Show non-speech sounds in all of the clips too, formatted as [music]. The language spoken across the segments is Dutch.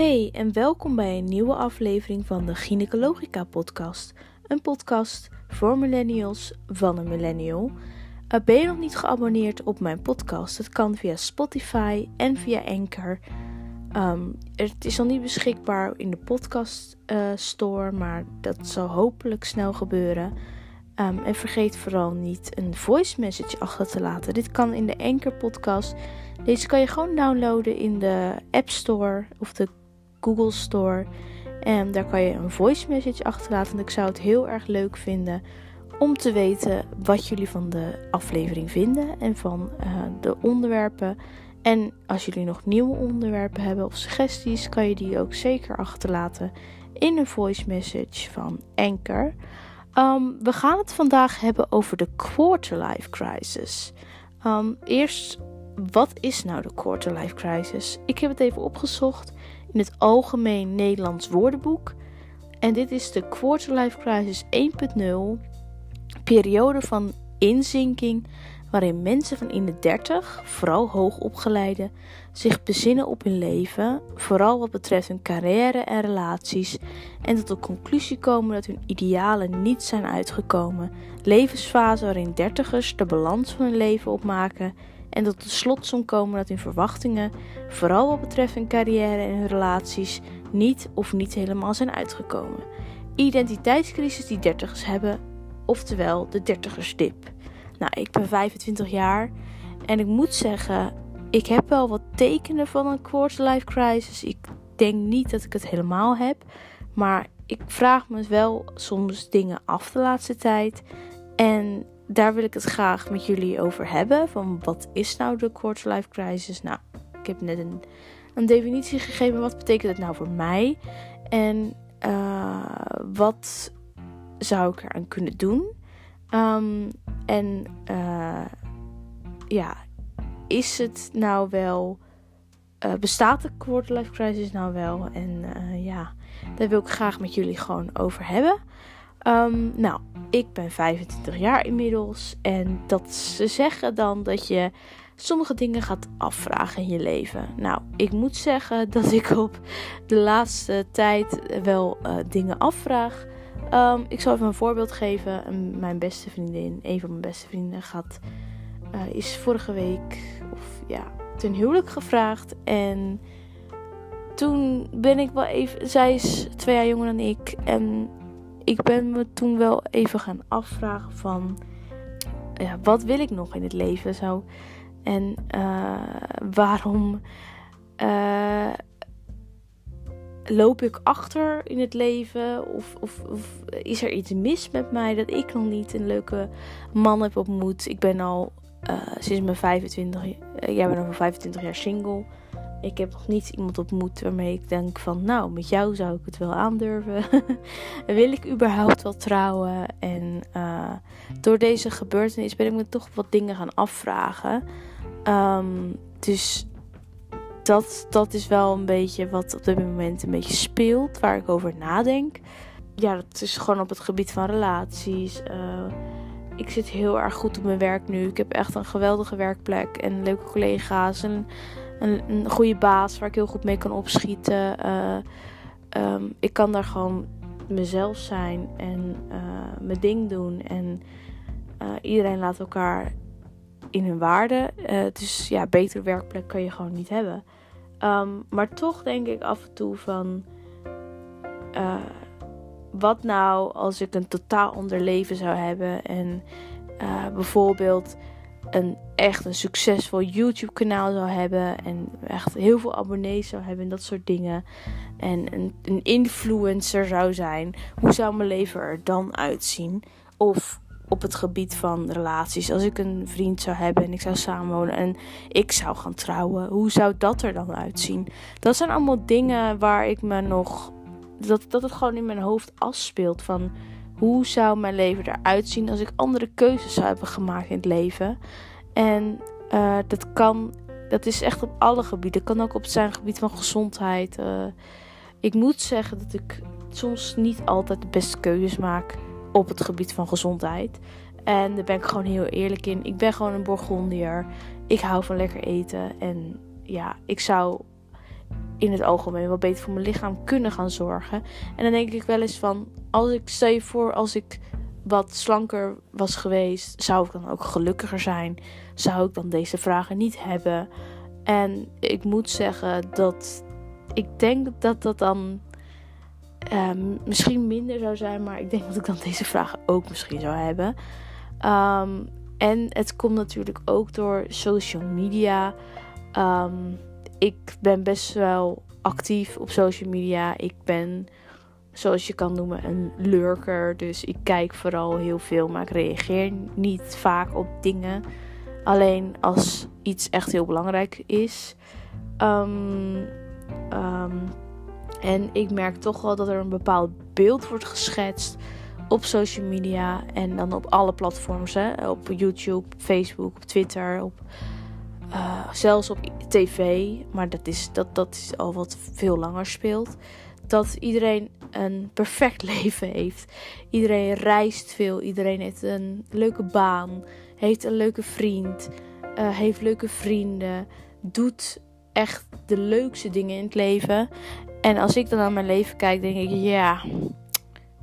Hey en welkom bij een nieuwe aflevering van de Gynecologica podcast. Een podcast voor millennials van een millennial. Uh, ben je nog niet geabonneerd op mijn podcast? Het kan via Spotify en via Anchor. Ehm, het is al niet beschikbaar in de podcast uh, store, maar dat zal hopelijk snel gebeuren. Um, en vergeet vooral niet een voice message achter te laten. Dit kan in de Anchor podcast. Deze kan je gewoon downloaden in de App Store of de Google Store. En daar kan je een voice message achterlaten. En ik zou het heel erg leuk vinden om te weten wat jullie van de aflevering vinden en van uh, de onderwerpen. En als jullie nog nieuwe onderwerpen hebben of suggesties, kan je die ook zeker achterlaten in een voice message van Anchor. Um, we gaan het vandaag hebben over de quarter-life crisis. Um, eerst, wat is nou de quarter-life crisis? Ik heb het even opgezocht in het Algemeen Nederlands Woordenboek. En dit is de quarter-life crisis 1.0. Periode van inzinking waarin mensen van in de 30, vooral hoogopgeleide, zich bezinnen op hun leven, vooral wat betreft hun carrière en relaties, en tot de conclusie komen dat hun idealen niet zijn uitgekomen. Levensfase waarin dertigers de balans van hun leven opmaken en tot de slotsom komen dat hun verwachtingen, vooral wat betreft hun carrière en hun relaties, niet of niet helemaal zijn uitgekomen. Identiteitscrisis die dertigers hebben, oftewel de dertigersdip. Nou, ik ben 25 jaar en ik moet zeggen, ik heb wel wat tekenen van een quarter-life crisis. Ik denk niet dat ik het helemaal heb, maar ik vraag me wel soms dingen af de laatste tijd. En daar wil ik het graag met jullie over hebben. Van wat is nou de quarter-life crisis? Nou, ik heb net een, een definitie gegeven. Wat betekent het nou voor mij? En uh, wat zou ik eraan kunnen doen? Um, en uh, ja, is het nou wel. Uh, bestaat de quarter-life crisis nou wel? En ja, daar wil ik graag met jullie gewoon over hebben. Um, nou, ik ben 25 jaar inmiddels. En dat ze zeggen dan dat je sommige dingen gaat afvragen in je leven. Nou, ik moet zeggen dat ik op de laatste tijd wel uh, dingen afvraag. Um, ik zal even een voorbeeld geven. Mijn beste vriendin, een van mijn beste vrienden, gaat, uh, is vorige week of ja, ten huwelijk gevraagd. En toen ben ik wel even. Zij is twee jaar jonger dan ik. En ik ben me toen wel even gaan afvragen van. Ja, wat wil ik nog in het leven? Zo. En uh, waarom. Uh, loop ik achter in het leven? Of, of, of, is er iets mis met mij dat ik nog niet een leuke man heb ontmoet? Ik ben al uh, sinds mijn 25, uh, jij al 25 jaar single. Ik heb nog niet iemand ontmoet waarmee ik denk van, nou, met jou zou ik het wel aandurven. [laughs] Wil ik überhaupt wel trouwen? En uh, door deze gebeurtenis ben ik me toch wat dingen gaan afvragen. Um, dus dat, dat is wel een beetje wat op dit moment een beetje speelt, waar ik over nadenk. Ja, dat is gewoon op het gebied van relaties. Uh, ik zit heel erg goed op mijn werk nu. Ik heb echt een geweldige werkplek en leuke collega's. En een, goede baas waar ik heel goed mee kan opschieten. Uh, um, ik kan daar gewoon mezelf zijn en uh, mijn ding doen. En iedereen laat elkaar in hun waarde. dus ja, betere werkplek kan je gewoon niet hebben. Um, maar toch denk ik af en toe van. Wat nou als ik een totaal ander leven zou hebben en bijvoorbeeld een echt een succesvol YouTube kanaal zou hebben en echt heel veel abonnees zou hebben en dat soort dingen en een, een influencer zou zijn, hoe zou mijn leven er dan uitzien? Of op het gebied van relaties. Als ik een vriend zou hebben en ik zou samenwonen en ik zou gaan trouwen, hoe zou dat er dan uitzien? Dat zijn allemaal dingen waar ik me nog. Dat, dat het gewoon in mijn hoofd afspeelt. Van hoe zou mijn leven eruit zien als ik andere keuzes zou hebben gemaakt in het leven? En uh, dat kan. Dat is echt op alle gebieden. Dat kan ook op zijn gebied van gezondheid. Uh, ik moet zeggen dat ik soms niet altijd de beste keuzes maak op het gebied van gezondheid. En daar ben ik gewoon heel eerlijk in. Ik ben gewoon een Bourgondier. Ik hou van lekker eten. En ja, ik zou in het algemeen wat beter voor mijn lichaam kunnen gaan zorgen. En dan denk ik wel eens van, als ik stel je voor, als ik wat slanker was geweest, zou ik dan ook gelukkiger zijn? Zou ik dan deze vragen niet hebben? En ik moet zeggen dat ik denk dat dat dan um, misschien minder zou zijn, maar ik denk dat ik dan deze vragen ook misschien zou hebben. Um, en het komt natuurlijk ook door social media. Um, ik ben best wel actief op social media. Ik ben, zoals je kan noemen, een lurker. Dus ik kijk vooral heel veel, maar ik reageer niet vaak op dingen. Alleen als iets echt heel belangrijk is. Um, um, en ik merk toch wel dat er een bepaald beeld wordt geschetst op social media en dan op alle platforms. Hè? Op YouTube, Facebook, op Twitter, op, uh, zelfs op tv. Maar dat is, dat, dat is al wat veel langer speelt. Dat iedereen een perfect [laughs] leven heeft. Iedereen reist veel. Iedereen heeft een leuke baan. Heeft een leuke vriend. Uh, heeft leuke vrienden. Doet echt de leukste dingen in het leven. En als ik dan naar mijn leven kijk, denk ik, ja,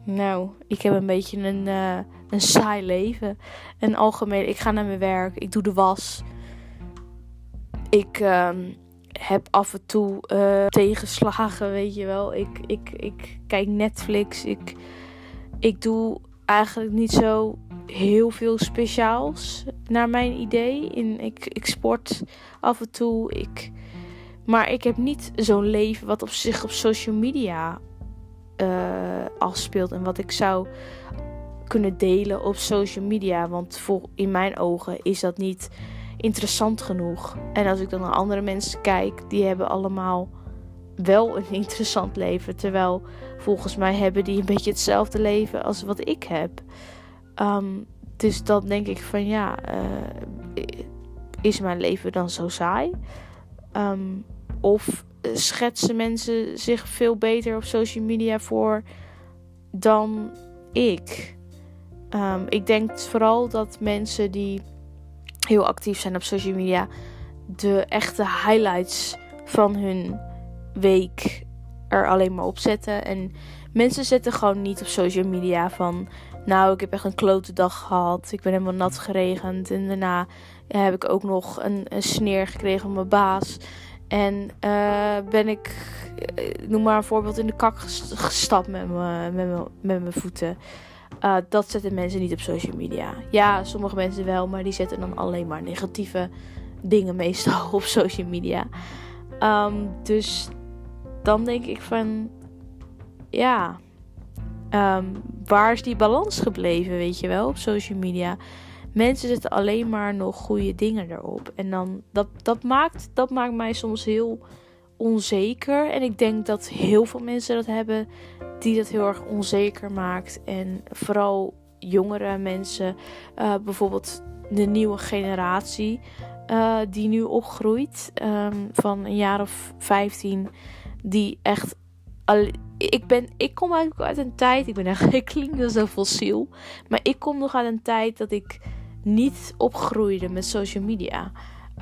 nou, ik heb een beetje een, uh, een saai leven. Een algemeen, ik ga naar mijn werk, ik doe de was. Ik uh, heb af en toe uh, tegenslagen, weet je wel. Ik, ik, ik kijk Netflix. Ik, ik doe eigenlijk niet zo heel veel speciaals, naar mijn idee. In, ik, ik sport af en toe. Ik maar ik heb niet zo'n leven wat op zich op social media uh, afspeelt. En wat ik zou kunnen delen op social media. Want voor, in mijn ogen is dat niet interessant genoeg. En als ik dan naar andere mensen kijk, die hebben allemaal wel een [laughs] interessant leven. Terwijl volgens mij hebben die een beetje hetzelfde leven als wat ik heb. Um, dus dan denk ik van ja, uh, is mijn leven dan zo saai? Um, of schetsen mensen zich veel beter op social media voor dan ik? Um, ik denk vooral dat mensen die heel actief zijn op social media de echte highlights van hun week er alleen maar op zetten. En mensen zetten gewoon niet op social media van. Nou, ik heb echt een klote dag gehad. Ik ben helemaal nat geregend. En daarna heb ik ook nog een, sneer gekregen van mijn baas. En uh, ben ik, eh, noem maar een voorbeeld, in de kak gestapt met mijn voeten. Uh, dat zetten mensen niet op social media. Ja, sommige mensen wel, maar die zetten dan alleen maar negatieve dingen meestal [laughs] op social media. Um, dus dan denk ik van, ja, um, waar is die balans gebleven, weet je wel, op social media? mensen zetten alleen maar nog goede dingen erop. En dan, dat, dat, maakt, dat maakt mij soms heel onzeker. En ik denk dat heel veel mensen dat hebben, die dat heel erg onzeker maakt. En vooral jongere mensen, uh, bijvoorbeeld de nieuwe generatie, uh, die nu opgroeit, um, van een jaar of 15, die echt. Ik, ben, ik kom eigenlijk uit een tijd, ik ben echt, [laughs] ik klink zo fossiel, maar ik kom nog uit een tijd dat ik niet opgroeide met social media.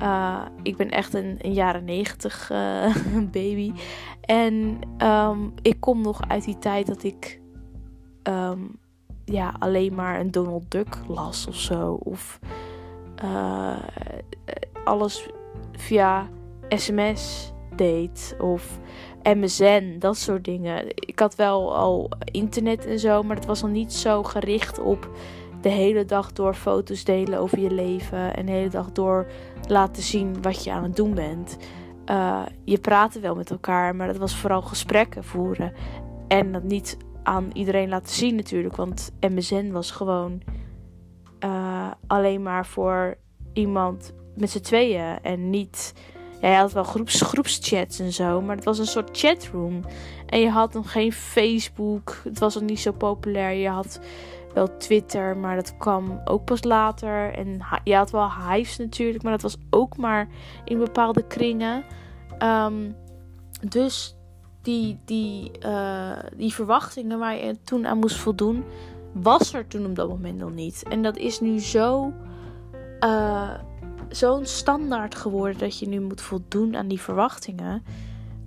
Uh, ik ben echt een, een jaren negentig uh, [laughs] baby. En um, ik kom nog uit die tijd dat ik um, ja, alleen maar een Donald Duck las of zo. Of uh, alles via sms deed. Of MSN, dat soort dingen. Ik had wel al internet en zo, maar het was nog niet zo gericht op de hele dag door foto's delen over je leven. En de hele dag door laten zien wat je aan het doen bent. Uh, je praatte wel met elkaar, maar dat was vooral gesprekken voeren. En dat niet aan iedereen laten zien natuurlijk. Want MSN was gewoon uh, alleen maar voor iemand met z'n tweeën. En niet... Ja, je had wel groeps, groepschats en zo, maar het was een soort chatroom. En je had nog geen Facebook. Het was nog niet zo populair. Je had wel Twitter, maar dat kwam ook pas later. En je had wel Hives natuurlijk, maar dat was ook maar in bepaalde kringen. Um, dus die, die, uh, die verwachtingen waar je toen aan moest voldoen, was er toen op dat moment nog niet. En dat is nu zo. Uh, zo'n standaard geworden dat je nu moet voldoen aan die verwachtingen.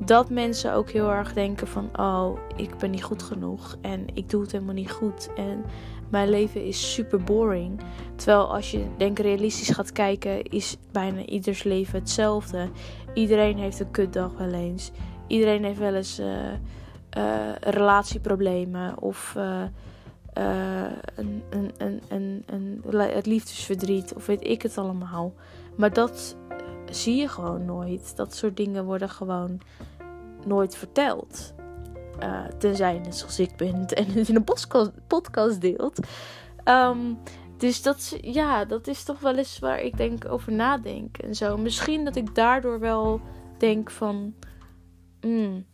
dat mensen ook heel erg denken van oh, ik ben niet goed genoeg en ik doe het helemaal niet goed en mijn leven is super boring. Terwijl als je denk realistisch gaat kijken, is bijna ieders leven hetzelfde. Iedereen heeft een kutdag wel eens. Iedereen heeft wel eens uh, uh, relatieproblemen of een, een, een, een, een, het liefdesverdriet of weet ik het allemaal. Maar dat zie je gewoon nooit. Dat soort dingen worden gewoon nooit verteld. Uh, tenzij je zoals ik bent [laughs] en het in een podcast, deelt. Um, dus dat, ja, dat is toch wel eens waar ik denk over nadenk en zo. Misschien dat ik daardoor wel denk van... Mm,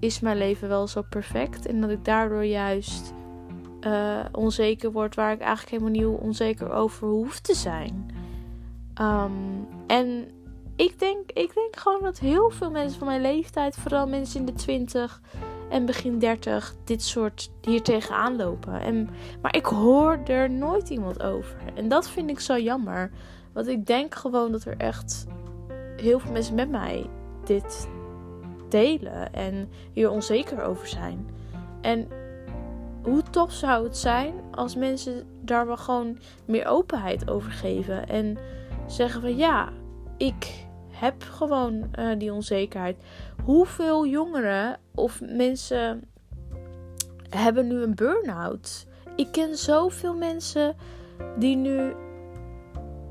is mijn leven wel zo perfect? En dat ik daardoor juist uh, onzeker word waar ik eigenlijk helemaal niet onzeker over hoef te zijn. Um, en ik denk, ik denk gewoon dat heel veel mensen van mijn leeftijd, vooral mensen in de 20 en begin 30, dit soort hier tegenaan lopen. En, maar ik hoor er nooit iemand over. En dat vind ik zo jammer. Want ik denk gewoon dat er echt heel veel mensen met mij dit delen en hier onzeker over zijn. En hoe tof zou het zijn als mensen daar wel gewoon meer openheid over geven en zeggen van ja, ik heb gewoon uh, die onzekerheid. Hoeveel jongeren of mensen hebben nu een burn-out? Ik ken zoveel mensen die nu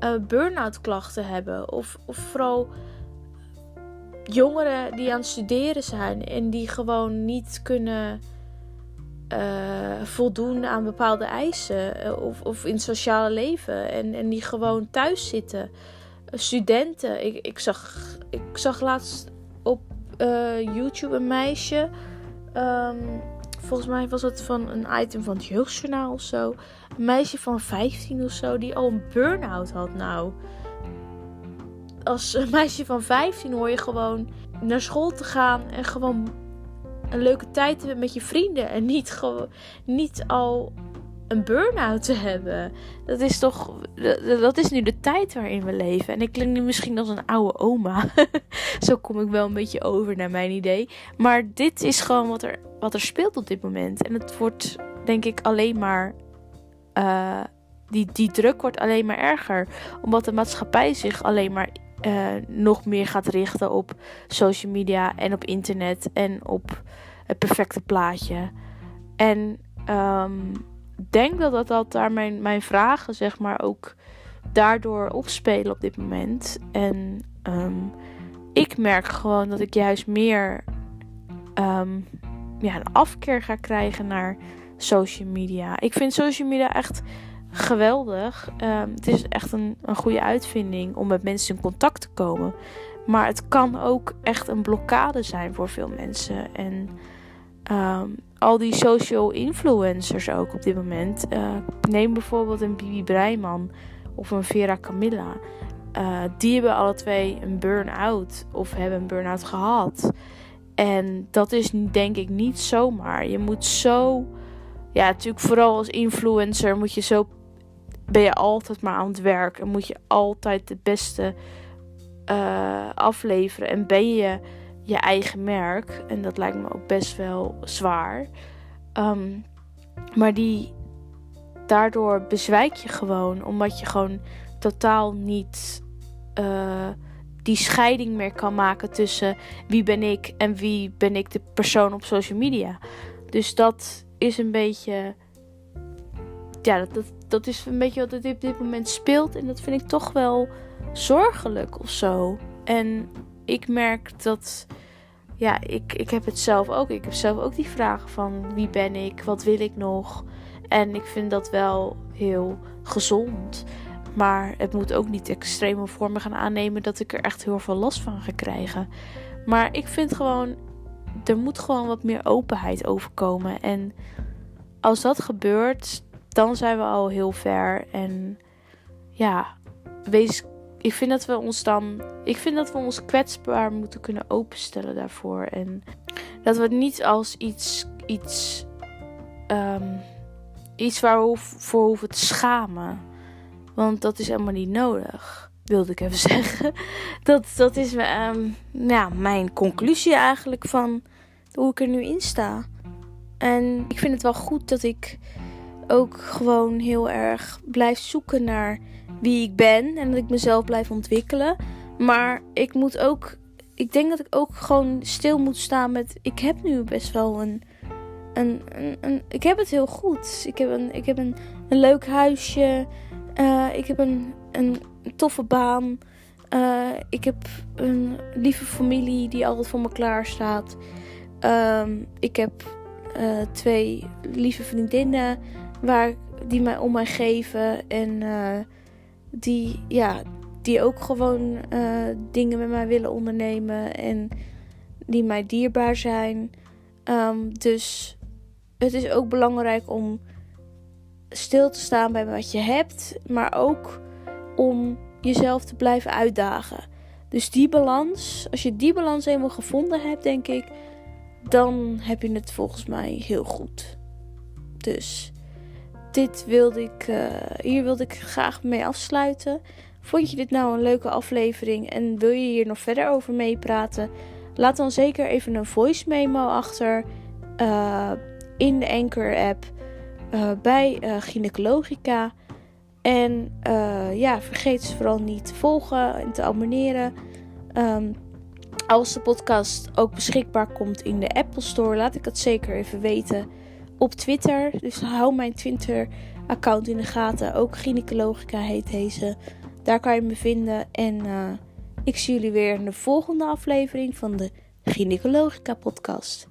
uh, burn-out klachten hebben. Of, of vooral jongeren die aan het studeren zijn en die gewoon niet kunnen uh, voldoen aan bepaalde eisen. Of, of in het sociale leven. En, en die gewoon thuis zitten studenten. Ik, ik, zag, ik zag laatst op uh, YouTube een meisje. Um, volgens mij was het van een item van het jeugdjournaal of zo. Een meisje van 15 of zo die al een burn-out had. Nou, als een meisje van 15 hoor je gewoon naar school te gaan en gewoon een leuke tijd te hebben met je vrienden. En niet, gewoon, niet al een burn-out te hebben. Dat is toch. Dat is nu de tijd waarin we leven. En ik klink nu misschien als een oude oma. [laughs] Zo kom ik wel een beetje over naar mijn idee. Maar dit is gewoon wat er, wat er speelt op dit moment. En het wordt, denk ik, alleen maar. Uh, die, die druk wordt alleen maar erger. Omdat de maatschappij zich alleen maar uh, nog meer gaat richten op social media en op internet en op het perfecte plaatje. En um, denk dat dat, dat daar mijn, mijn vragen, zeg maar, ook daardoor opspelen op dit moment. En um, ik merk gewoon dat ik juist meer um, ja, een afkeer ga krijgen naar social media. Ik vind social media echt geweldig. Um, het is echt een, een goede uitvinding om met mensen in contact te komen. Maar het kan ook echt een blokkade zijn voor veel mensen. En um, al die social influencers ook op dit moment. Uh, neem bijvoorbeeld een Bibi Breiman of een Vera Camilla. Uh, die hebben alle twee een burn-out of hebben een burn-out gehad. En dat is denk ik niet zomaar. Je moet zo. Ja, natuurlijk vooral als influencer moet je zo. Ben je altijd maar aan het werk. En moet je altijd het beste uh, afleveren. En ben je je eigen merk. En dat lijkt me ook best wel zwaar. Um, maar die, daardoor bezwijk je gewoon. Omdat je gewoon totaal niet uh, die scheiding meer kan maken tussen wie ben ik en wie ben ik de persoon op social media. Dus dat is een beetje. Ja, dat, dat, dat is een beetje wat er op dit moment speelt. En dat vind ik toch wel zorgelijk of zo. En ik merk dat. Ja, ik, ik heb het zelf ook. Ik heb zelf ook die vragen van wie ben ik? Wat wil ik nog? En ik vind dat wel heel gezond. Maar het moet ook niet extreme vormen gaan aannemen dat ik er echt heel veel last van ga krijgen. Maar ik vind gewoon, er moet gewoon wat meer openheid overkomen. En als dat gebeurt, dan zijn we al heel ver. En ja, wees ik vind dat we ons dan. Ik vind dat we ons kwetsbaar moeten kunnen openstellen daarvoor. En dat we het niet als iets. iets. Iets waar we voor hoeven te schamen. Want dat is helemaal niet nodig. wilde ik even [laughs] zeggen. Dat, dat is um, mijn conclusie eigenlijk van hoe ik er nu in sta. En ik vind het wel goed dat ik ook gewoon heel erg blijf zoeken naar wie ik ben. En dat ik mezelf blijf ontwikkelen. Maar ik moet ook. Ik denk dat ik ook gewoon stil moet staan met. Ik heb nu best wel een. een, een, ik heb het heel goed. Ik heb een, ik heb een, een leuk huisje. Uh, ik heb een, een toffe baan. Uh, ik heb een lieve familie die altijd voor me klaar staat. Um, ik heb uh, twee lieve vriendinnen waar, die mij om mij geven. En die, ja, die ook gewoon uh, dingen met mij willen ondernemen. En die mij dierbaar zijn. Um, dus het is ook belangrijk om stil te staan bij wat je hebt. Maar ook om jezelf te blijven uitdagen. Dus die balans, als je die balans eenmaal gevonden hebt, denk ik, dan heb je het volgens mij heel goed. Dus dit wilde ik, uh, hier wilde ik graag mee afsluiten. Vond je dit nou een leuke aflevering en wil je hier nog verder over meepraten? Laat dan zeker even een voice memo achter uh, in de Anchor app uh, bij Gynecologica. En ja, vergeet ze vooral niet te volgen en te abonneren. Um, als de podcast ook beschikbaar komt in de Apple Store, laat ik het zeker even weten op Twitter. Dus hou mijn Twitter-account in de gaten. Ook Gynecologica heet deze. Daar kan je me vinden. En uh, ik zie jullie weer in de volgende aflevering van de Gynecologica podcast.